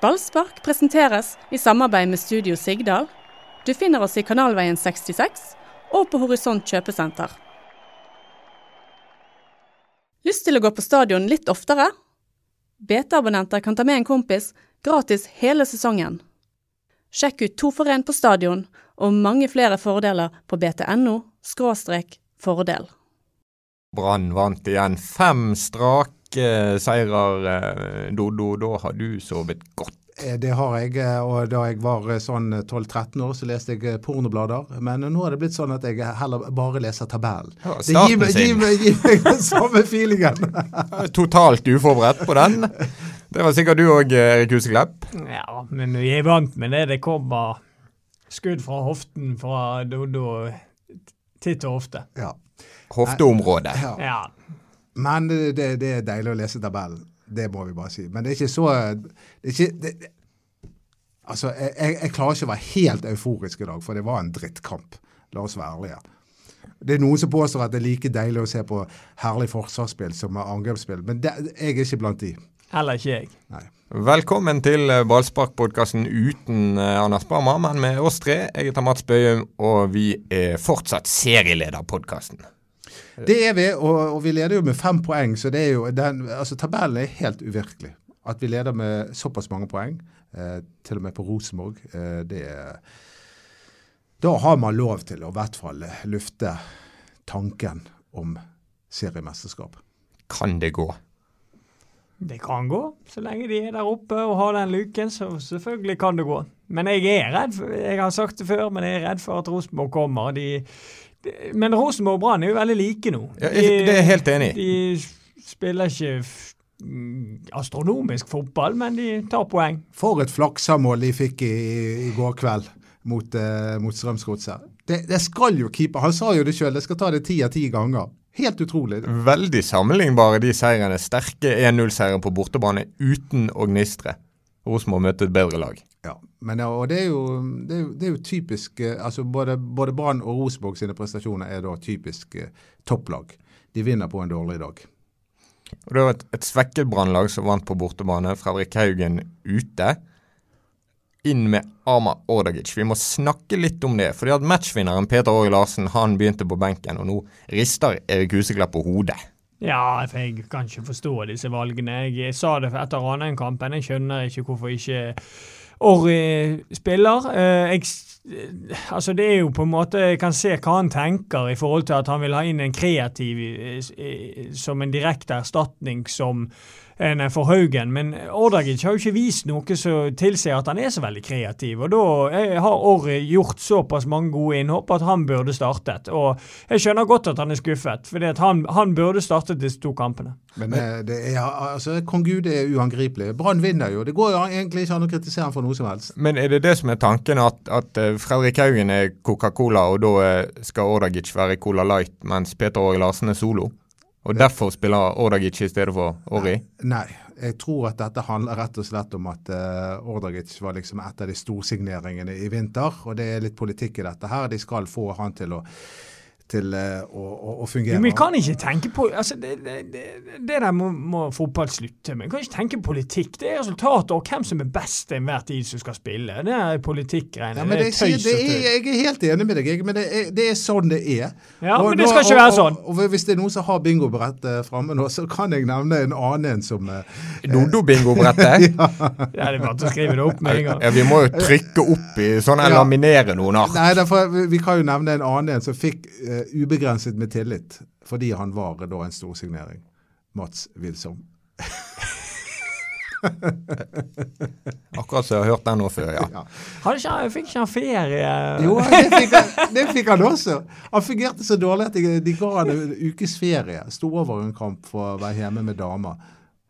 Ballspark presenteres i samarbeid med Studio Sigdal. Du finner oss i Kanalveien 66 og på Horisont kjøpesenter. Lyst til å gå på stadion litt oftere? BT-abonnenter kan ta med en kompis gratis hele sesongen. Sjekk ut To for én på stadion og mange flere fordeler på btno fordel. Brann vant igjen fem strake seirer, eh, Dodo. Da har du sovet godt. Eh, Det har jeg, eh, og da jeg var sånn 12-13 år, så leste jeg pornoblader. Men nå er det blitt sånn at jeg heller bare leser tabellen. Ja, Det gir meg, gir, meg, gir meg den samme feelingen. Totalt uforberedt på den. Det var sikkert du òg, Erik Huseklepp. Ja, men vi er vant med det. Det kommer skudd fra hoften fra Dodo titt og ofte. Ja. Hofteområdet. ja. Men det, det, er deilig å lese tabellen. Det må vi bare si. Men det er ikke så det er ikke, det, Altså, jeg, jeg, klarer ikke å være helt euforisk i dag, for det var en drittkamp. La oss være ærlige. Det er noen som påstår at det er like deilig å se på herlig forsvarsspill som angrepsspill, men det, jeg er ikke blant de. Heller ikke jeg. Nei. Velkommen til Ballsparkpodkasten Ballspark-podkasten uten eh, Anders Barmer, men med oss tre. Jeg heter Mats Bøyum, og vi er fortsatt serielederpodkasten. Det er vi, og, og vi leder jo med fem poeng, så det er jo den, altså tabellen er helt uvirkelig. At vi leder med såpass mange poeng, eh, til og med på Rosenborg, eh, det er Da har man lov til å i hvert fall lufte tanken om seriemesterskap. Kan det gå? Det kan gå, så lenge de er der oppe og har den luken, så selvfølgelig kan det gå. Men jeg er redd for, jeg har sagt det før, men jeg er redd for at Rosenborg kommer. De, de, men Rosenborg og Brann er jo veldig like nå. Ja, jeg- det er jeg helt enig i. De spiller ikke mm, astronomisk fotball, men de tar poeng. For et flaksamål de fikk i, i går kveld mot, uh, mot Strømsgodset. Det, det skal jo keeper. Han sa jo det sjøl, det skal ta det ti av ti ganger. Helt utrolig. Veldig sammenlignbare de seirene. Sterke 1-0-seire på bortebane uten å gnistre. Rosenborg møtte et bedre lag. Ja, men, og det er jo, det er jo, det er jo typisk eh, altså Både, både Brann og Rosenborg sine prestasjoner er da typisk eh, topplag. De vinner på en dårlig dag. Og Det var et, et svekket brannlag som vant på bortebane. Fredrik Haugen ute. Inn med Arma Ordagic. Vi må snakke litt om det. fordi at Matchvinneren Peter Åge Larsen han begynte på benken, og nå rister Erik Huseklepp på hodet. Ja, for jeg kan ikke forstå disse valgene. Jeg sa det etter Ranheim-kampen. Jeg skjønner ikke hvorfor ikke Orri spiller. Eh, jeg, eh, altså det er jo på en måte Jeg kan se hva han tenker i forhold til at han vil ha inn en kreativ eh, som en direkte erstatning som en for Haugen. Men Ordagic har jo ikke vist noe som tilsier at han er så veldig kreativ. Og da har Orry gjort såpass mange gode innhopp at han burde startet. Og jeg skjønner godt at han er skuffet, for han, han burde startet disse to kampene. Men det er, altså, kong Gud er uangripelig. Brann vinner jo. Det går jo egentlig ikke an å kritisere ham for noe som helst. Men er det det som er tanken, at, at eh, Fredrik Haugen er Coca-Cola, og da eh, skal Ordagic være Cola Light, mens Peter Åge Larsen er solo? Og derfor spiller Ordagic i stedet for Åri? Nei. Jeg tror at dette handler rett og slett om at uh, Ordagic var liksom et av de storsigneringene i vinter. Og det er litt politikk i dette her. De skal få han til å, til, eh, å, å, å fungere. Men vi kan ikke tenke på altså det, det, det, det der må, må fotball slutte med. Vi kan ikke tenke politikk. Det er resultatet og hvem som er best til enhver tid som skal spille. Det er politikkgreiene. Ja, det det, er tøys og jeg er helt enig med deg, jeg, men det er, det er sånn det er. Ja, Og men det nå- skal ikke være sånn. Og, og hvis det er noen som har bingobrettet framme nå, så kan jeg nevne en annen en som eh, Dodo-bingobrettet? Ja, det er bare å skrive det opp med en gang. Ja, vi må jo trykke opp i sånn, eller Ja. laminere noen ark. Nei, derfor, vi, vi kan jo nevne en annen en som fikk eh, ubegrenset med tillit fordi han var da en storsignering. Mats Wilsom. Akkurat så jeg har hørt den nå før, ja. Ja. Hadde ikke, han- fikk ikke han ferie? Jo, det fikk, han, det fikk han også. Han fungerte så dårlig at de, de ga han en ukes ferie. Sto over en kamp for å være hjemme med dama.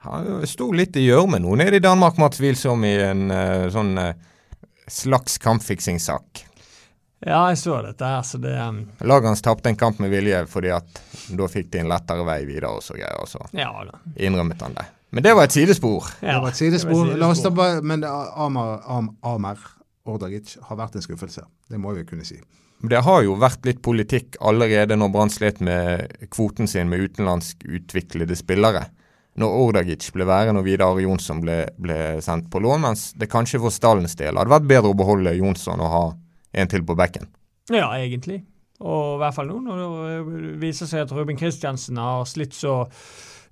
Han sto litt i gjørme nå nede i Danmark, Mats Wilsom, i en eh, sånn eh, slags kampfiksingssak. Ja, jeg så dette her, så det um, Laget hans tapte en kamp med vilje fordi at da fikk de en lettere vei videre og så greier, og så Ja da. innrømmet han det. Men det var et sidespor. Ja, det var et sidespor. var et La oss ta sidespor. bare, men Amer, Am, Amer Ordagic har vært en skuffelse. Det må vi kunne si. Det har jo vært litt politikk allerede når Brann slet med kvoten sin med utenlandsk utviklede spillere. når Ordagic ble værende og Vidar Jonsson ble, ble, sendt på lån, mens det kanskje for stallens del hadde vært bedre å beholde Jonsson og ha en til på bekken. Ja, egentlig. Og i hvert fall nå når det viser seg at Ruben Kristiansen har slitt så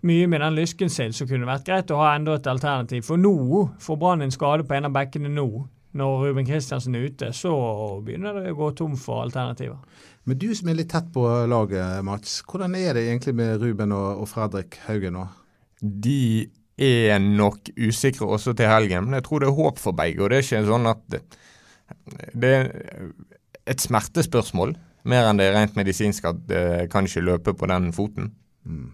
mye med den lysken sin, så kunne det vært greit å ha enda et alternativ. For nå får Brann en skade på en av bekkene nå. Når Ruben Kristiansen er ute, så begynner det å gå tom for alternativer. Men du som er litt tett på laget, Mats. Hvordan er det egentlig med Ruben og, og Fredrik Haugen nå? De er nok usikre også til helgen, men jeg tror det er håp for begge. Og det er ikke sånn at det, er et smertespørsmål, mer enn det er rent medisinsk at det kan ikke løpe på den foten. Mm.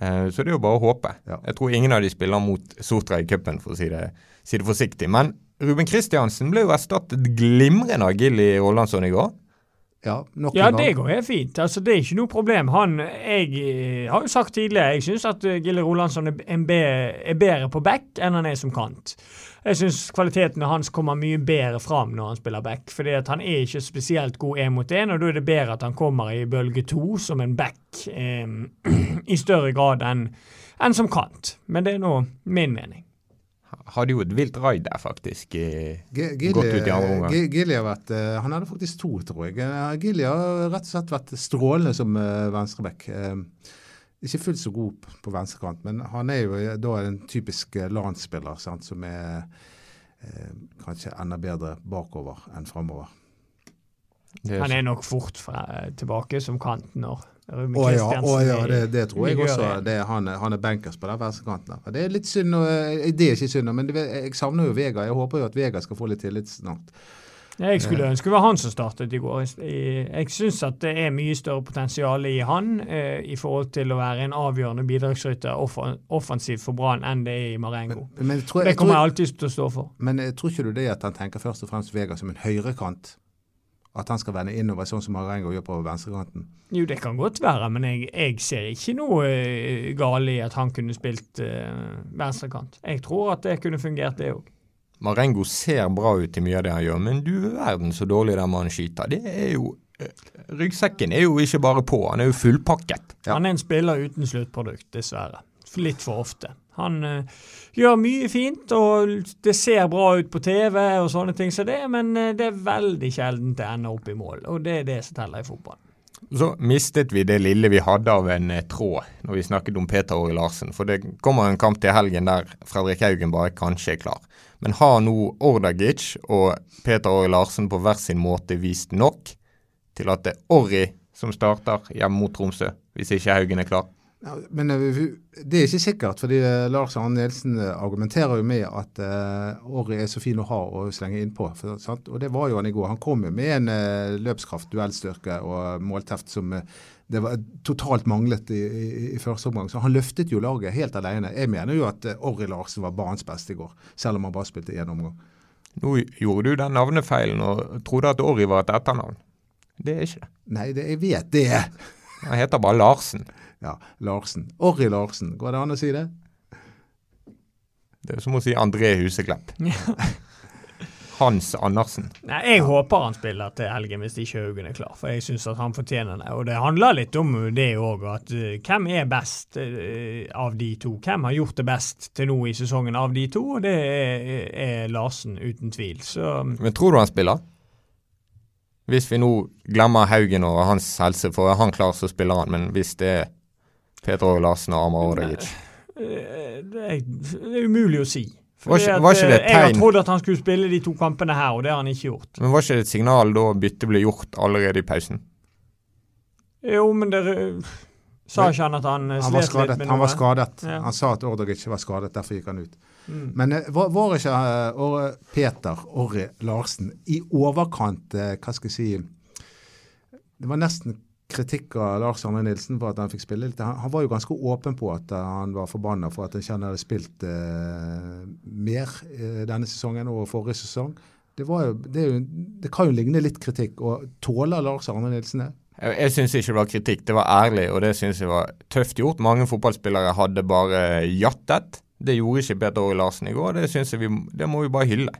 Uh, så det er jo bare å håpe. Ja. Jeg tror ingen av de spiller mot Sotra i cupen, for å si det, si det forsiktig. Men Ruben Kristiansen ble jo erstattet glimrende av Gilly Rollandsson i går. Ja, ja det går helt fint. Altså, det er ikke noe problem. Han, Jeg eh, har jo sagt tidligere jeg syns at Gilly Gille Rolandsson er, bedre på back enn han er som kant. Jeg syns kvalitetene hans kommer mye bedre fram når han spiller back. fordi at han er ikke spesielt god én mot én, og da er det bedre at han kommer i bølge to som en back eh, i større grad enn en som kant. Men det er nå min mening hadde jo et vilt raid der, faktisk. Gilly, gått ut i andre omgang. Gilly har vært, eh, han hadde faktisk to, tror jeg. Eh, Gilly har rett og slett vært strålende som uh, venstreback. Ikke fullt så god på venstrekant, men han er jo da en typisk landsspiller sant, som er kanskje enda bedre bakover enn framover. Han er nok fort fra, tilbake som kant når å ja, å, ja det, det, tror jeg også. Det, han, han, er bankers på den venstrekanten. Det er litt synd, eh, det er ikke synd, men det, jeg savner jo Vega. Jeg håper jo at Vega skal få litt tillit snart. Jeg skulle eh. ønske det var han som startet i går. Jeg, syns at det er mye større potensial i han eh, i forhold til å være en avgjørende bidragsyter offensivt for Brann enn det er i Marengo. Men, men tror, det kommer jeg, tror, jeg alltid til å stå for. Men tror ikke du det at han tenker først og fremst Vega som en høyrekant? At han skal vende innover, sånn som Marengo gjør på venstrekanten? Jo, det kan godt være, men jeg, jeg ser ikke noe uh, galt i at han kunne spilt uh, venstrekant. Jeg tror at det kunne fungert, det òg. Marengo ser bra ut i mye av det han gjør, men du verden så dårlig den mannen skyter. Det er jo uh, Ryggsekken er jo ikke bare på, han er jo fullpakket. Ja. Han er en spiller uten sluttprodukt, dessverre. Litt for ofte. Han uh, gjør mye fint, og det ser bra ut på TV og sånne ting som så det, men uh, det er veldig sjelden det ender opp i mål. Og det er det som teller i fotball. Så mistet vi det lille vi hadde av en uh, tråd når vi snakket om Peter Åge Larsen. For det kommer en kamp til helgen der Fredrik Haugen bare kanskje er klar. Men har nå Ordagic og Peter Åge Larsen på hver sin måte vist nok til at det er Orri som starter hjemme mot Tromsø, hvis ikke Haugen er klar? Ja, men eh, det er ikke sikkert, fordi eh, Lars Arne Nielsen eh, argumenterer jo med at uh, Orry er så fin å ha å slenge innpå. Og det var jo han i går. Han kom jo med en uh, løpskraft, duellstyrke og målteft som uh, det var totalt manglet i, i, i, første omgang. Så han løftet jo laget helt alene. Jeg mener jo at Orri Larsen var banens beste i går, selv om han bare spilte én omgang. Nå gjorde du den navnefeilen og trodde at Orry var et etternavn. Det er ikke det. Nei, det, jeg vet det. Han heter bare Larsen. Ja, Larsen. Orri Larsen, går det an å si det? Det er som å si André Huseklepp. Hans Andersen. Nei, Jeg håper han spiller til helgen hvis ikke Haugen er klar, for jeg syns han fortjener det. Og det handler litt om det òg, at uh, hvem er best uh, av de to? Hvem har gjort det best til nå i sesongen av de to? Og det er, er Larsen, uten tvil. Så, Men tror du han spiller? Hvis vi nå glemmer Haugen og hans helse, for er han klar, så spiller han. Men hvis det er Peter Larsen og Amar Odegic? Eh, det er, det er umulig å si. Var ikke, var ikke, det et tegn? Jeg har trodd at han skulle spille de to kampene her, og det har han ikke gjort. Men Var ikke det et signal da byttet ble gjort allerede i pausen? Jo, men det sa ikke han at han, han slet litt med noe? Han var skadet. Ja. Han sa at Ordagic var skadet, derfor gikk han ut. Mm. Men var, var, ikke uh, Peter Orri Larsen i overkant, uh, hva skal jeg si Det var nesten kritikk av Lars Arne Nilsen for at han fikk spille litt. Han, han var jo ganske åpen på at uh, han var forbanna for at han ikke hadde spilt uh, mer uh, denne sesongen og forrige sesong. Det, jo, det, jo, det, kan jo ligne litt kritikk. og Tåler Lars Arne Nilsen det? Jeg, jeg syns ikke det var kritikk, det var ærlig, og det syns jeg var tøft gjort. Mange fotballspillere hadde bare jattet. Det gjorde ikke Peter Åge Larsen i går, det, vi, det må vi bare hylle.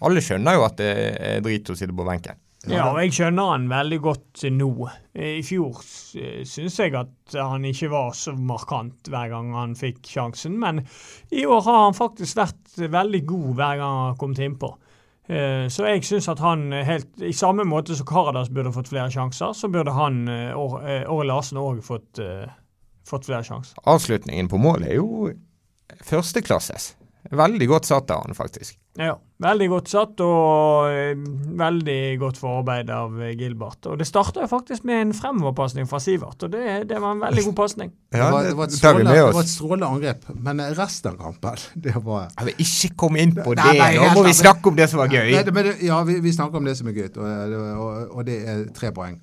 Alle skjønner jo at det er drit å sitte på benken. Ja, og jeg skjønner han veldig godt nå. I fjor syns jeg at han ikke var så markant hver gang han fikk sjansen, men i år har han faktisk vært veldig god hver gang han har kommet innpå. Eh, så jeg syns at han helt, i samme måte som Karadas burde fått flere sjanser, så burde han Åre Larsen òg fått, fått flere sjanser. Avslutningen på målet er jo førsteklasses. Veldig godt satt av han, faktisk. Ja, veldig godt satt og eh, veldig godt forarbeid av eh, Gilbert. Og det starta faktisk med en fremoverpasning fra Sivert, og det, det, var en veldig god pasning. Ja, det, var, det, var det var et strålende angrep, men resten av kampen det var Jeg vil ikke komme inn på det, nå må vi snakke om det som var gøy. Nei, ja, vi, vi, snakker om det som er gøy, og, og, og det er tre poeng.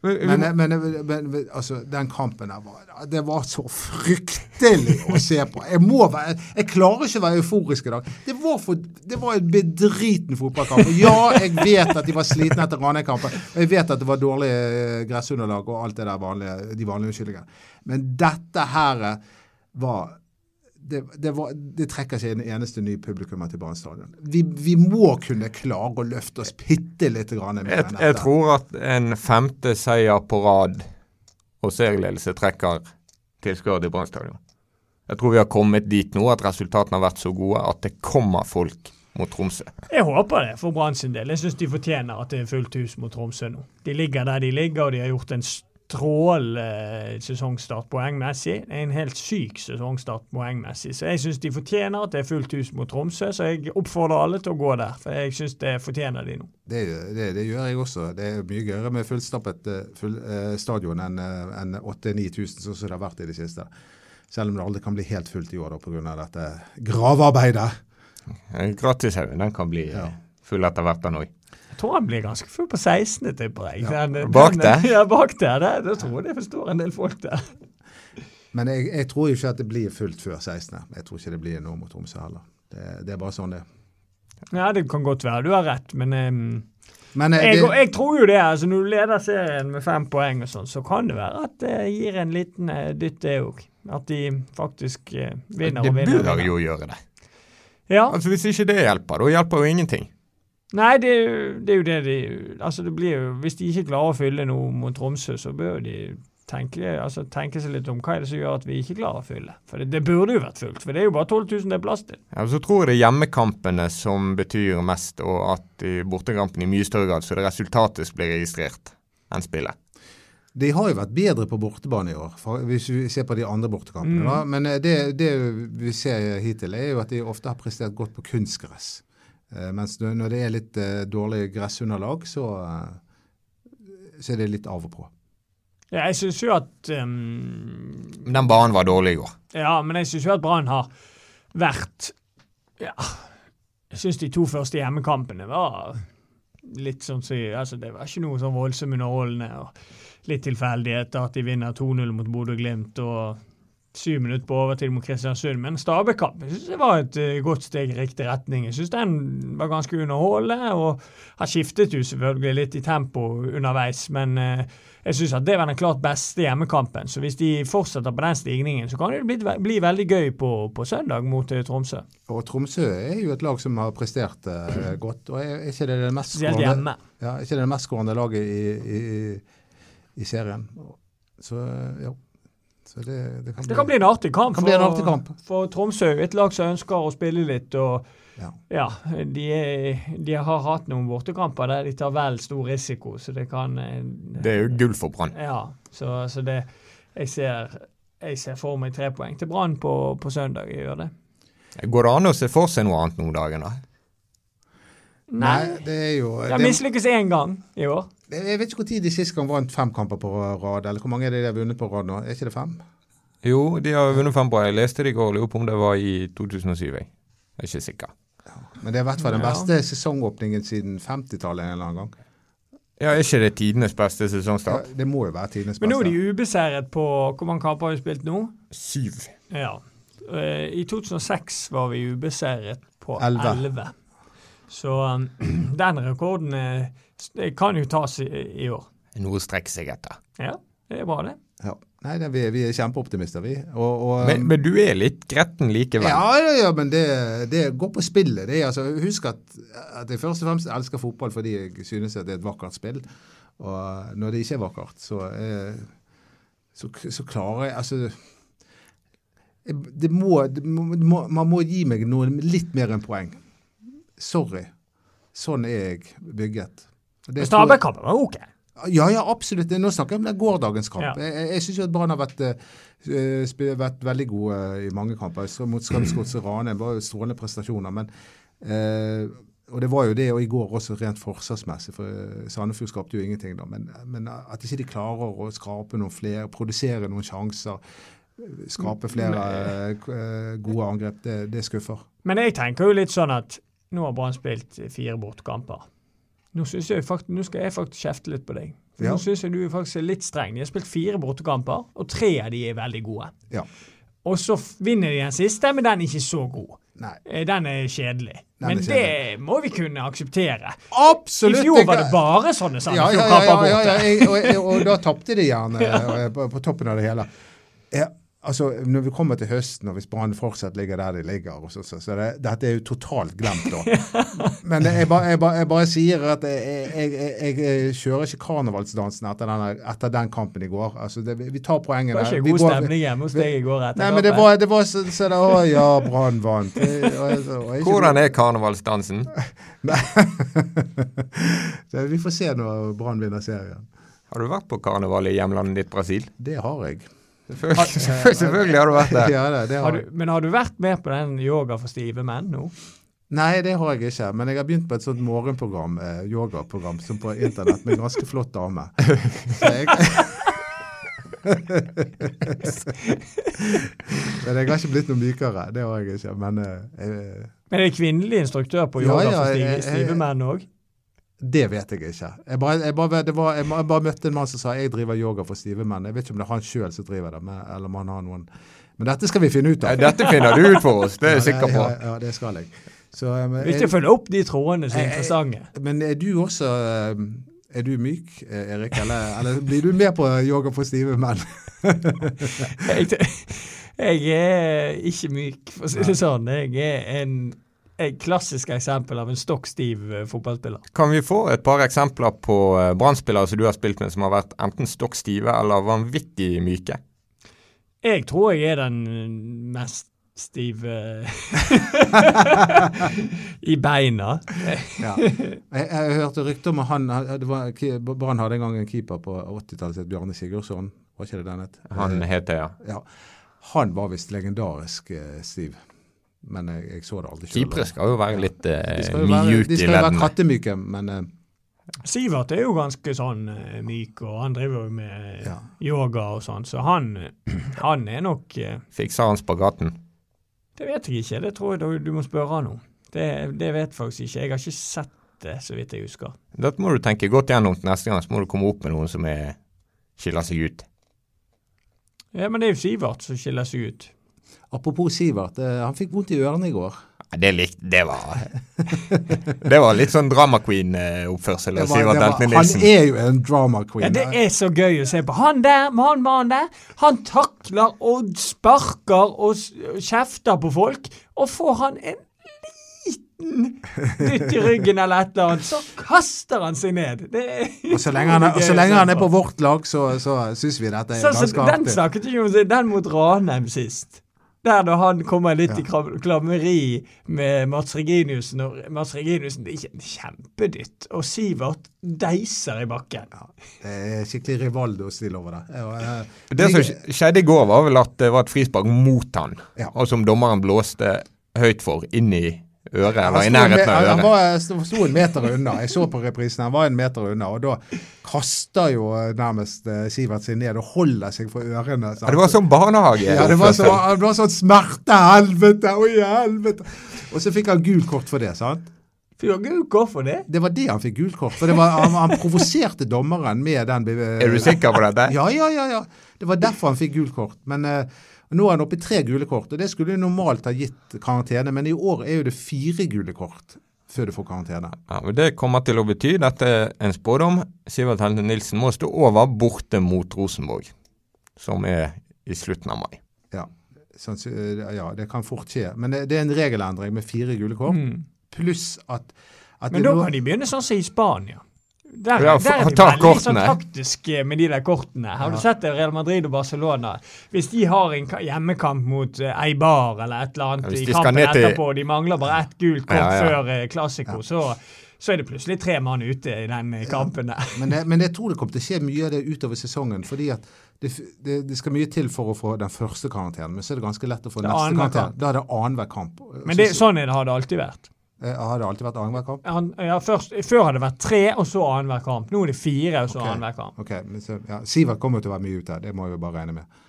Men, men, men, altså, den kampen der var Det var så fryktelig å se på. Jeg være, jeg klarer ikke å være euforisk i dag. Det var, for, det var en bedriten fotballkamp. Ja, jeg vet at de var slitne etter Ranheim-kampen. Og jeg vet at det var dårlig eh, gressunderlag og alt det der vanlige, de vanlige unnskyldningene. Men dette her var det, det, var, det, trekker seg en eneste ny publikummer til Brann stadion. Vi, vi, må kunne klare å løfte oss bitte litt mer jeg, enn dette. Jeg tror at en femte seier på rad og serieledelse trekker tilskuere til Brann stadion. Jeg tror vi har kommet dit nå at resultatene har vært så gode at det kommer folk mot Tromsø. Jeg håper det for Brann sin del. Jeg syns de fortjener at det er fullt hus mot Tromsø nå. De ligger der de ligger, og de har gjort en strålende eh, sesongstart poengmessig. En helt syk sesongstart poengmessig. Så jeg syns de fortjener at det er fullt hus mot Tromsø. Så jeg oppfordrer alle til å gå der, for jeg syns det fortjener de nå. Det, det, det, gjør jeg også. Det er mye gøyere med fullstappet eh, full, eh, stadion enn en 8000-9000, sånn som det har vært i det siste. Selv om det aldri kan bli helt fullt i år pga. dette gravearbeidet. Gratishaugen den kan bli ja. full etter hvert, den òg tror han blir ganske full på 16., tipper jeg. Ja. Den, bak der? Ja, bak der. Det, det tror jeg det forstår en del folk der. Men jeg, jeg, tror ikke at det blir fullt før 16. Jeg tror ikke det blir noe mot Tromsø heller. Det, det, er bare sånn det Ja, det kan godt være. Du har rett, men, um, men jeg, jeg, jeg, tror jo det. altså Når du leder serien med fem poeng, og sånn, så kan det være at det gir en liten uh, dytt, det òg. At de faktisk uh, vinner og vinner. Det bør jo gjøre det. Ja. Altså Hvis ikke det hjelper, da hjelper jo ingenting. Nei, det, det, er jo det de Altså, det blir jo Hvis de ikke klarer å fylle noe mot Tromsø, så bør de tenke, altså, tenke seg litt om hva er det som gjør at vi ikke klarer å fylle. For det, det burde jo vært fullt, for det er jo bare 12 000 det er plass til. Ja, og Så tror jeg det er hjemmekampene som betyr mest, og at i bortekampene i mye større grad så det resultatet blir registrert enn spillet. De har jo vært bedre på bortebane i år, hvis vi ser på de andre bortekampene. Mm. Men eh, det, det, vi ser hittil, er jo at de ofte har prestert godt på kunstgress. Eh, mens når det er litt eh, dårlig gressunderlag, så, eh, så er det litt av og på. Ja, jeg syns jo at um, Den banen var dårlig i går. Ja, men jeg syns jo at Brann har vært Ja. Jeg syns de to første hjemmekampene var litt sånn så, altså Det var ikke noe sånn voldsomt underholdende. og Litt tilfeldigheter at de vinner 2-0 mot Bodø-Glimt. og syv minutter på overtid mot Kristiansund. Men Stabæk-kamp synes det var et uh, godt steg i riktig retning. Jeg synes den var ganske underholdende, og har skiftet jo selvfølgelig litt i tempo underveis. Men uh, jeg synes at det var den klart beste hjemmekampen. Så hvis de fortsetter på den stigningen, så kan det bli, bli veldig gøy på, på søndag mot uh, Tromsø. Og Tromsø er jo et lag som har prestert godt. og er ikke det det mest skårende, ja, laget i, i, i serien? Så ja. Så det, det, kan, det kan bli en artig kamp, for, en artig kamp. for Tromsø. Et lag som ønsker å spille litt. og ja. ja de, er, de, har hatt noen bortekamper der de tar vel stor risiko, så det kan eh, Det er jo gull for Brann. Ja, så, så, det jeg ser, jeg ser for meg tre poeng til Brann på, på, søndag. Jeg gjør det. Går det an å se for seg noe annet noen dager, da? Nei, det er jo har mislykkes én gang i år. Jeg vet ikke når de sist gang vant fem kamper på rad. eller Hvor mange er det de har vunnet på rad nå? Er ikke det fem? Jo, de har vunnet fem på Jeg leste det i går, lurer på om det var i 2007. Jeg er ikke sikker. Ja, men det er i hvert fall den beste ja. sesongåpningen siden 50-tallet en eller annen gang. Ja, Er ikke det tidenes beste sesongstart? Ja, det må jo være tidenes beste. Men nå er de ubeseiret på Hvor mange kamper har vi spilt nå? Syv. Ja. Eh, I 2006 var vi ubeseiret på elleve. Så um, den rekorden kan jo tas i, i år. Noe å strekke seg etter. Ja, det er bra, det. Ja. Nei, det, vi, vi er kjempeoptimister, vi. Og, og, Men, men du er litt gretten likevel. Ja, ja, ja, men det, det går på spillet. Det er, altså, husk at, at jeg først og fremst elsker fotball fordi jeg synes at det er et vakkert spill. Og når det ikke er vakkert, så, er, så, så klarer jeg Altså det må, det må, må, Man må gi meg noe litt mer enn poeng. Sorry. Sånn er jeg bygget. Og Stabæk-kampen var OK. ja, ja, absolutt. Nå snakker jeg om den gårsdagens kamp. Ja. Jeg, jeg, syns Brann har vært, uh, vært veldig gode eh, i mange kamper. Så Mot Strømsgodset Rane var jo strålende prestasjoner. Men, uh, og det var jo det, og i går også rent forsvarsmessig. For Sandefjord skapte jo ingenting da. Men, men at ikke de klarer å skrape noen flere, produsere noen sjanser, skape flere eh, gode angrep, det, det skuffer. Men jeg tenker jo litt sånn at nå har Brann spilt fire bortkamper. Nå, jeg faktisk, nå skal jeg faktisk kjefte litt på deg. For Ja. Nå syns jeg du er faktisk er litt streng. De har spilt fire bortekamper, og tre av de er veldig gode. Ja. Og så vinner de den siste, men den er ikke så god. Nei. Eh, Den er kjedelig. Er men det må vi kunne akseptere. Absolutt! I fjor var det bare sånne Ja, ja, ja, Sandefjord-kamper ja, ja, ja, jeg, og, og, og da tapte de gjerne eh, på, på toppen av det hele. Ja, altså, Når vi kommer til høsten, og hvis Brann fortsatt ligger der de ligger, og så, så, så det, dette er jo totalt glemt da. Men jeg, bare- jeg, ba, jeg bare sier at jeg, jeg, jeg, jeg kjører ikke karnevalsdansen etter, denne, etter den kampen i går. Altså, det, vi tar Det var ikke Vi god går- stemning hjemme hos deg i går etter Nei, men det var, det var så, så det, Å ja, Brann vant. Hvordan er karnevalsdansen? Så Vi får se når Brann vinner serien. Har du vært på karneval i hjemlandet ditt Brasil? Det har jeg. Selvfølgelig, selvfølgelig har du vært der. Ja, det, det Har har du, men har du vært med på den yoga for stive menn nå? Nei, det har jeg ikke. Men jeg har begynt på et sånt morgenprogram, eh, yogaprogram, som på internett med en ganske flott dame. Så jeg Men jeg har ikke blitt noe mykere. Det har jeg ikke. Men eh, jeg, Men er det kvinnelig instruktør på yoga ja, for stive, stive menn òg? Det vet jeg ikke. Jeg bare, jeg, bare, det var, jeg bare møtte en mann som sa jeg driver yoga for stive menn. Jeg vet ikke om det er han sjøl som driver det, med, eller om han har noen Men dette skal vi finne ut Ja, av. Dette finner du ut for oss, det er jeg Ja, sikker på. Ja, ja, det skal jeg. Så, eh, men, Viktig å følge opp de trådene som er Jeg- jeg- interessante. Men er du også eh, Er du myk, eh, Erik? Eller, eller blir du med på yoga for stive menn? Jeg, jeg er ikke myk, for å si det sånn. Jeg er en, et klassisk eksempel av en stokk stiv eh, fotballspiller. Kan vi få et par eksempler på uh, Brann-spillere som du har spilt med, som har vært enten stokk stive eller vanvittig myke? Jeg tror jeg er den mest stive i beina. Ja. Jeg, jeg hørte rykter om han det Brann hadde en gang en keeper på 80-tallet som het Bjarne Sigurdsson. Var ikke det den het? Han het heter ja. ja. Han var visst legendarisk eh, stiv. Men jeg, jeg så det aldri selv. Keepere skal jo være litt uh, mjuke i leddene. de skal jo være kattemyke, men eh, Sivert er jo ganske sånn eh, myk, og han driver jo med Ja. yoga og sånn, så han, han er nok eh, Fikser han spagaten? Det vet jeg ikke, det tror jeg du, du må spørre han om. Det, det vet faktisk ikke. Jeg har ikke sett det, så vidt jeg husker. Dette må du tenke godt gjennom til neste gang, så må du komme opp med noen som er, skiller seg ut. Ja, Men det er jo Sivert som skiller seg ut. Apropos Sivert, eh, han fikk vondt i ørene i går. Det lik, Det var Det var litt sånn drama queen-oppførsel av Sivert han er jo en drama queen. Ja, Det er så gøy å se på. Han der, mann, mann der, han takler og sparker og kjefter på folk, og får han en liten dytt i ryggen eller et eller annet, så kaster han seg ned. Det er Og så lenge han er, og så lenge han er på vårt lag, så, så syns vi dette er Så, ganske artig. den snakket vi om, den mot Ranheim sist. Der når han kommer litt i Ja. kram- klammeri med Mats Reginiussen, og Mats Reginiussen det er ikke en kjempedytt, og Sivert deiser i bakken. Det er skikkelig Rivaldo-stil over det. Ja, eh, Det som skjedde i går, var vel at det var et frispark mot han, Ja. og som dommeren blåste høyt for inn i øret, eller i nærheten av øret. Han var, sto, en meter unna. Jeg så på reprisen, han var en meter unna. Og da kaster jo eh, nærmest eh, Sivert seg ned og holder seg for ørene. sant? Ja, det var sånn barnehage. Ja, det var, så, det var sånn smerte, helvete, oi helvete. Og så fikk han gult kort for det, sant? Fy kort for det? Det var det han fikk gult kort for. Det var, han, han provoserte dommeren med den Er du sikker på dette? Ja, ja, ja. ja. Det var derfor han fikk gult kort. Men uh, nå er han oppe i tre gule kort, og det skulle jo normalt ha gitt karantene. Men i år er jo det fire gule kort før du får karantene. Ja, men Det kommer til å bety, dette er en spådom, Sivert Heltne Nilsen må stå over borte mot Rosenborg. som er i slutten av mai. Ja, sanns- ja det kan fort skje. Men det, det er en regelendring med fire gule kort, Mm. Pluss at, at Men da kan de begynne sånn som i Spania. Der, Ja, der er de veldig sånn taktiske med de der kortene. Har Ja. du sett det, Real Madrid og Barcelona? Hvis de har en hjemmekamp mot eh, Eibar eller et eller annet ja, i kampen til- etterpå, og de mangler bare ett gult kort Ja, ja. før eh, Classico, så, så er det plutselig tre mann ute i den eh, kampen der. Men jeg, men jeg tror det kommer til å skje mye av det utover sesongen. fordi at det, det, det skal mye til for å få den første karakteren, men så er det ganske lett å få Det neste karakter. Da er det annenhver kamp. Men det, sånn er det, har det alltid vært. Eh, Har det alltid vært annenhver kamp? Han, ja, først, før har det vært tre, og så annenhver kamp. Nå er det fire, og så okay. annenhver kamp. Ok, så, ja, Sivert kommer til å være mye ute, det må vi bare regne med.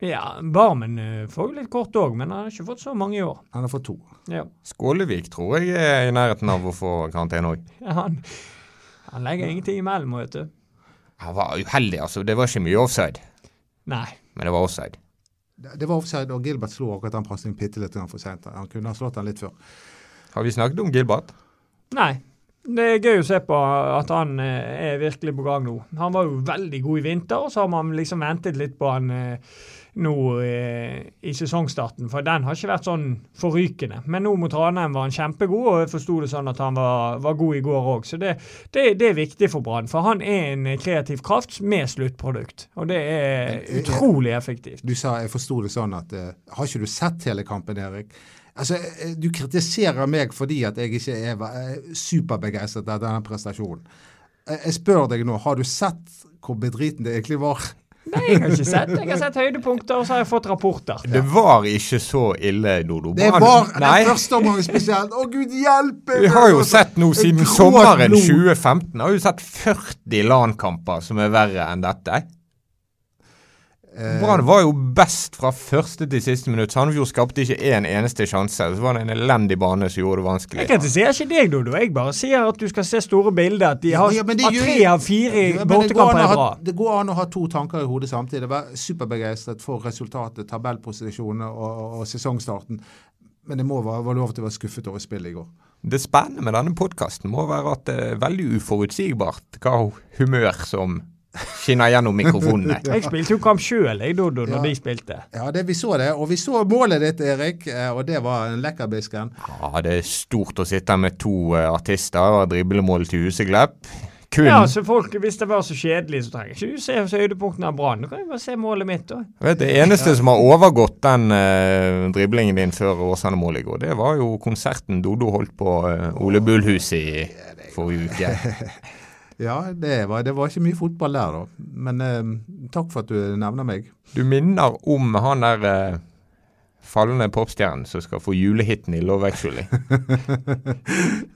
Ja, Barmen eh, får jo litt kort òg, men han har ikke fått så mange i år. Han har fått to. Ja. Skålevik tror jeg er i nærheten av å få karantene òg. Han, han legger ingenting imellom, vet du. Han var uheldig, altså. Det var ikke mye offside, Nei. men det var offside. Det det var offside, og Gilbert slo akkurat den pasningen bitte litt for seint. Han kunne ha slått den litt før. Har vi snakket om Gilbert? Nei. Det er gøy å se på at han eh, er virkelig på gang nå. Han var jo veldig god i vinter, og så har man liksom ventet litt på han eh, nå eh, i sesongstarten, for den har ikke vært sånn forrykende. Men nå mot Ranheim var han kjempegod, og jeg forsto det sånn at han var, var god i går òg. Så det, det, det er viktig for Brann, for han er en kreativ kraft med sluttprodukt. Og det er utrolig effektivt. Du sa, jeg forsto det sånn at Har ikke du sett hele kampen, Erik? Altså, eh, Du kritiserer meg fordi at jeg ikke er eh, superbegeistret av denne prestasjonen. Eh, Jeg spør deg nå, har du sett hvor bedriten det egentlig var? Nei, jeg har ikke sett Jeg har sett høydepunkter, og så har jeg fått rapporter. Det var ikke så ille, Dodo. Det var Nei, den første omgangen spesielt. Å, gud hjelpe! vi har jo sett nå siden sommeren blod. 2015 har vi sett 40 LAN-kamper som er verre enn dette. Eh, Brann var jo best fra første til siste minutt. Sandefjord skapte ikke én eneste sjanse. Så var det en elendig bane som gjorde det vanskelig. Jeg kritiserer ikke deg, Dodo. Jeg bare sier at du skal se store bilder. At de har, Ja, tre av fire Ja, bortekamper er bra. det går an å ha to tanker i hodet samtidig. Være superbegeistret for resultatet, tabellposisjonene og, og sesongstarten. Men det må være, være lov til å være skuffet over spillet i går. Det spennende med denne podkasten må være at det er veldig uforutsigbart hva humør som skinner gjennom mikrofonene. Jeg spilte jo kamp sjøl, jeg, Dodo, når Ja. de spilte. Ja, det, vi så det. Og vi så målet ditt, Erik, eh, og det var en lekkerbisken. Ja, det er stort å sitte med to eh, artister og drible mål til Huseglepp. Kun Ja, så folk, Hvis det var så kjedelig, så trenger jeg ikke du se høydepunktene av Brann. Du kan jo bare se målet mitt. da. vet, Det eneste som har overgått den uh, driblingen din før Åsane-målet i går, det var jo konserten Dodo holdt på uh, Ole Bullhuset i forrige uke. Ja, det var, det var ikke mye fotball der, da. Men eh, takk for at du nevner meg. Du minner om han der eh, fallende popstjernen som skal få julehiten i Love Actually.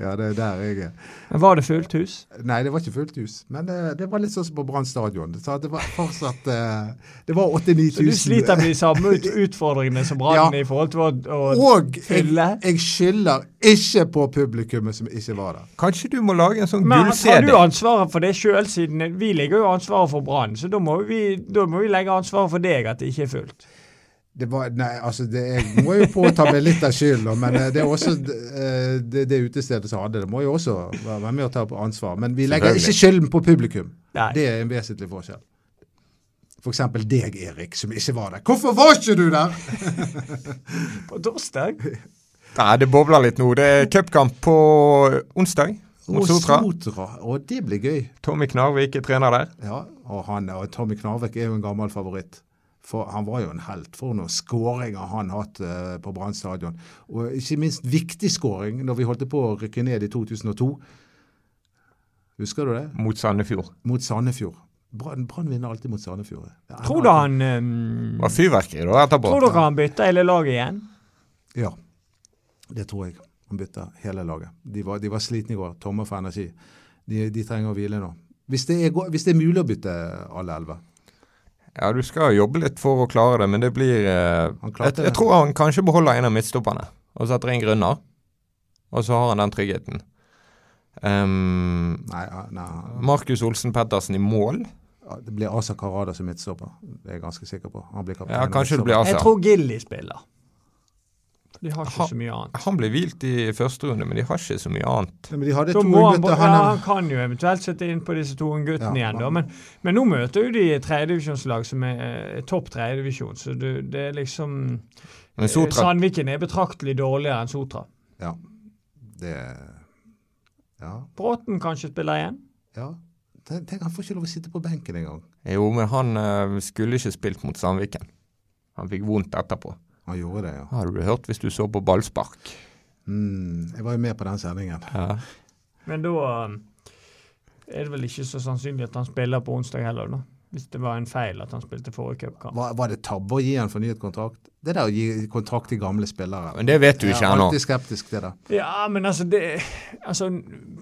Ja, det er der jeg er. Men Var det fullt hus? Nei, det var ikke fullt hus. Men det, det var litt sånn som på Brann stadion. Så det var fortsatt eh, Det var 89 000. Så du sliter med de samme ut utfordringene som Brann Ja. i forhold til å, å Og jeg, fylle? jeg skylder ikke på publikummet som ikke var der. Kanskje du må lage en sånn Men har gull-CD? du ansvaret for det sjøl, siden vi ligger jo ansvaret for Brann? Så da må, vi, da må vi legge ansvaret for deg, at det ikke er fullt. Det var, nei, altså det, Jeg må jo påta meg litt av skylden, men eh, det er også eh, det, det utestedet som hadde det, må jo også være med og ta på ansvar. Men vi legger ikke skylden på publikum. Nei. Det er en vesentlig forskjell. For eksempel deg, Erik, som ikke var der. Hvorfor var ikke du der?! På torsdag? Nei, det bobler litt nå. Det er cupkamp på onsdag Og Sotra. Sotra. Og det blir gøy. Tommy Knarvik er trener der. Ja, og, han, og Tommy Knarvik er jo en gammel favoritt. For Han var jo en helt for noen skåringer han hatt eh, på Brann stadion. Og ikke minst viktig skåring når vi holdt på å rykke ned i 2002. Husker du det? Mot Sandefjord. Mot Sandefjord. Brann vinner alltid mot Sandefjord. Tror du han um, var fyrverkeri da etterpå. Tror dere han bytter hele laget igjen? Ja, det tror jeg. Han bytter hele laget. De var, de var slitne i går, tomme for energi. De, de trenger å hvile nå. Hvis det, er, hvis det er mulig å bytte alle elleve. Ja, du skal jobbe litt for å klare det, men det blir eh, jeg, jeg tror han kanskje beholder en av midtstopperne og setter inn Grunner. Og så har han den tryggheten. Um, Nei, nei. Markus Olsen Pettersen i mål. Ja, Det blir Asa Karada som midtstopper. Det er jeg ganske sikker på. Han blir. Ja, kanskje det blir Asa. Jeg tror Gilly spiller. De har ikke han, så mye annet. Han ble hvilt i første runde, men de har ikke så mye annet. Ja, Men de hadde to må han, ja, Han kan jo eventuelt sette inn på disse to guttene Ja, igjen, da. Men, men nå møter jo de tredjedivisjonslag som er eh, topp tredjedivisjon, så det, det er liksom Men eh, Sotra Sandviken er betraktelig dårligere enn Sotra. ja. Det Ja. Bråten kanskje spiller igjen? ja. Tenk, tenk, han får ikke lov å sitte på benken engang. Jo, men han eh, skulle ikke spilt mot Sandviken. Han fikk vondt etterpå. Han gjorde det, ja. Hadde du hørt hvis du så på ballspark? Mm, jeg var jo med på den sendingen. Ja. Men da um, er det vel ikke så sannsynlig at han spiller på onsdag heller, da. Hvis det var en feil at han spilte forrige cupkamp. Var, var det tabbe å gi han fornyet kontrakt? Det der å gi kontrakt til gamle spillere. Men det vet du Jeg ikke er ennå. alltid skeptisk til det. Ja, men altså, det, altså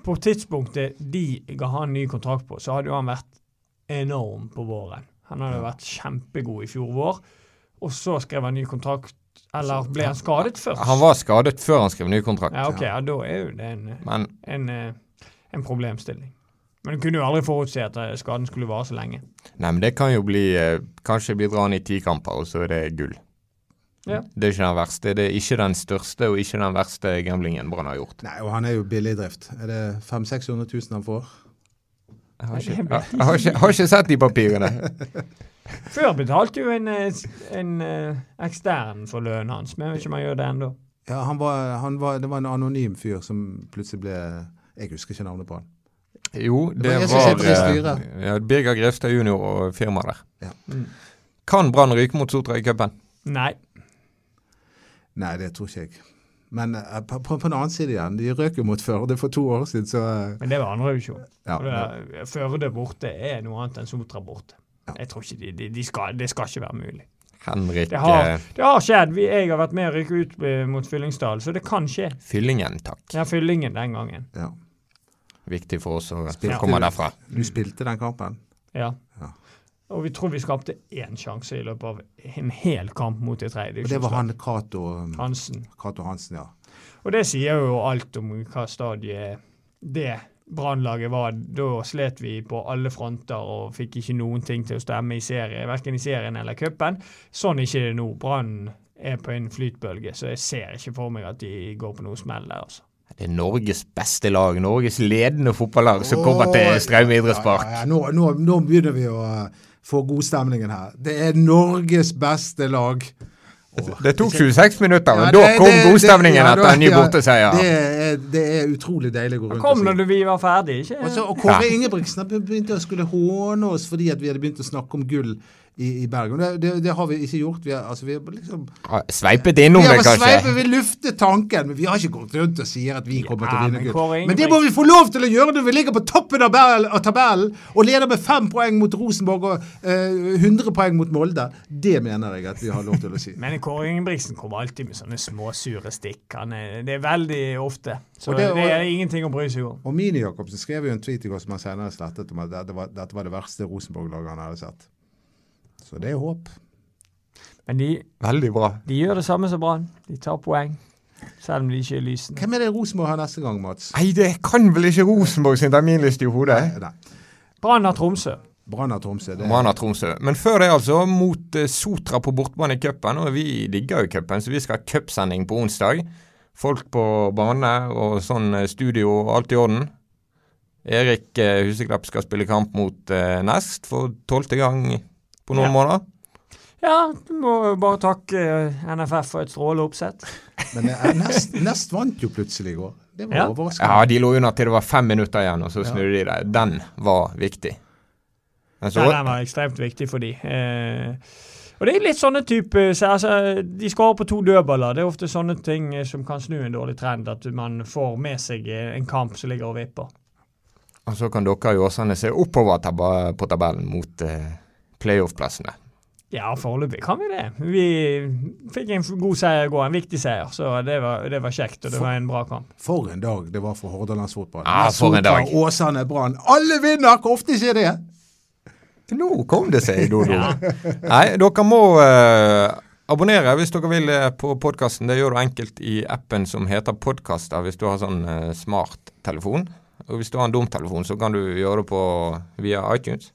På tidspunktet de ga han ny kontrakt på, så hadde jo han vært enorm på våren. Han hadde Ja. vært kjempegod i fjor vår, og så skrev han ny kontrakt. Eller ble han skadet først? Han var skadet før han skrev ny kontrakt. Ja, ok, ja, da er jo det en, Men en, eh, en problemstilling. Men du kunne jo aldri forutse at eh, skaden skulle vare så lenge. Nei, men det kan jo bli eh, Kanskje bli dratt i ti kamper, og så er det gull. Ja. Det er ikke den verste. Det er ikke den største og ikke den verste gamblingen Brann har gjort. Nei, og han er jo billig i drift. Er det 500 600 000 han får? Jeg har ikke, jeg, jeg har ikke, jeg har ikke sett de papirene. Før betalte jo en, eh, en eh, ekstern for lønnen hans, men jeg vet ikke om han gjør det ennå. Ja, han var, han var, det var en anonym fyr som plutselig ble Jeg husker ikke navnet på han. Jo, Det det var var, eh, ja, Birger Grefstad jr. og firmaet der. Ja. Mm. Kan Brann ryke mot Sotra i cupen? Nei. Nei, det tror ikke jeg. Men på, på, på den annen side igjen, de røk jo mot Førde for to år siden, så Men det var andrevisjon. ja, Og er- Førde borte er noe annet enn Sotra borte. Jeg tror ikke de, de, de skal, Det skal ikke være mulig. Henrik Det har, eh, det har skjedd. Vi, jeg har vært med å rykke ut eh, mot Fyllingsdal, så det kan skje. Fyllingen, takk. Ja, Fyllingen den gangen. ja. Viktig for oss å Spilte komme derfra. Du spilte den kampen? Ja. Ja. Og vi tror vi skapte én sjanse i løpet av en hel kamp mot et Og det var han Cato Hansen. Kato Hansen, ja. Og det sier jo alt om hva stadiet det Brannlaget var. Da slet vi på alle fronter og fikk ikke noen ting til å stemme i serie, verken i serien eller cupen. Sånn er ikke det nå. Brann er på en flytbølge, så jeg ser ikke for meg at de går på noe smell der. altså. Det er Norges beste lag, Norges ledende fotballag, som kommer til Straume idrettspark. Ja, ja, ja. Nå, nå, nå begynner vi å eh, få godstemningen her. Det er Norges beste lag. Det tok 26 minutter, men Ja, da kom godstavningen godstemningen det- ja, etter en ny ja, borteseier. Det er, det er utrolig deilig å gå rundt og si. Kom når vi var ferdig, ikke? Og så- og Kåre Ingebrigtsen begynte å skulle håne oss fordi at vi hadde begynt å snakke om gull i, i Bergen. Det, det, det har vi ikke gjort. Vi har, altså, vi har liksom Sveipet innom det, kanskje. sveipet, vi lufter tanken, men vi har ikke gått rundt og sier at vi kommer til å vinne men gull. Men det må vi få lov til å gjøre når vi ligger på toppen av av tabellen og leder med fem poeng mot Rosenborg og eh, 100 poeng mot Molde. Det mener jeg at vi har lov til å si. Men Kåre Ingebrigtsen kommer alltid med sånne småsure stikk. Han er, det er veldig ofte. Så Og det, det- er ingenting å bry seg om. Og Mini Jacobsen skrev jo en tweet i går som han senere slettet om at dette var, dette var det verste Rosenborg-laget han hadde sett. Så det er håp. Men de, Veldig bra. de gjør det samme som Brann. De tar poeng, selv om de ikke er lysende. Hvem er det Rosenborg har neste gang, Mats? Nei, det kan vel ikke Rosenborg sin terminliste i hodet? Brann har Tromsø. Brann og Tromsø. Det Brann har Tromsø. Men før det, altså, mot eh, Sotra på bortebane i cupen. Og vi digger jo cupen, så vi skal ha cupsending på onsdag. Folk på bane og sånn eh, studio og alt i orden. Erik eh, Huseklepp skal spille kamp mot Nest for tolvte gang på noen Ja. måneder. Ja, du må bare takke eh, NFF for et strålende oppsett. Men eh, Nest, Nest vant jo plutselig i går. Det var Ja. overraskende. Ja, de lå under til det var fem minutter igjen, og så Ja. snudde de det. Den var viktig. Så, Ja, den var ekstremt viktig for de. Eh, og det er litt sånne type så, altså, De skårer på to dødballer. Det er ofte sånne ting eh, som kan snu en dårlig trend. At man får med seg eh, en kamp som ligger og vipper. og så kan dere i Åsane se oppover på tabellen mot eh, playoff-plassene. Ja, foreløpig kan vi det. Vi fikk en god seier i går, en viktig seier. Så det var, det var kjekt, og det var en bra kamp. For en dag det var for Hordalandsfotballen. Ja, for en dag. Åsane, Brann. Alle vinner! Hvor ofte skjer det? Nå kom det seg, Dodo. Ja. Nei, dere må eh, abonnere hvis dere vil eh, på podkasten. Det gjør du enkelt i appen som heter Podkaster hvis du har sånn uh, smarttelefon. Og hvis du har en dum telefon, så kan du gjøre det på via iTunes.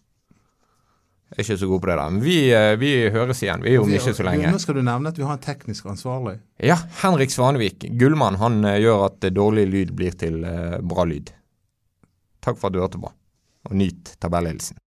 Er ikke så god på det der. Men vi, eh, vi høres igjen. Vi er om ikke så lenge. Nå skal du nevne at vi har en teknisk ansvarlig. Ja, Henrik Svanevik, gullmann, han eh, gjør at eh, dårlig lyd blir til bra lyd. Takk for at du hørte på, og nyt tabellledelsen.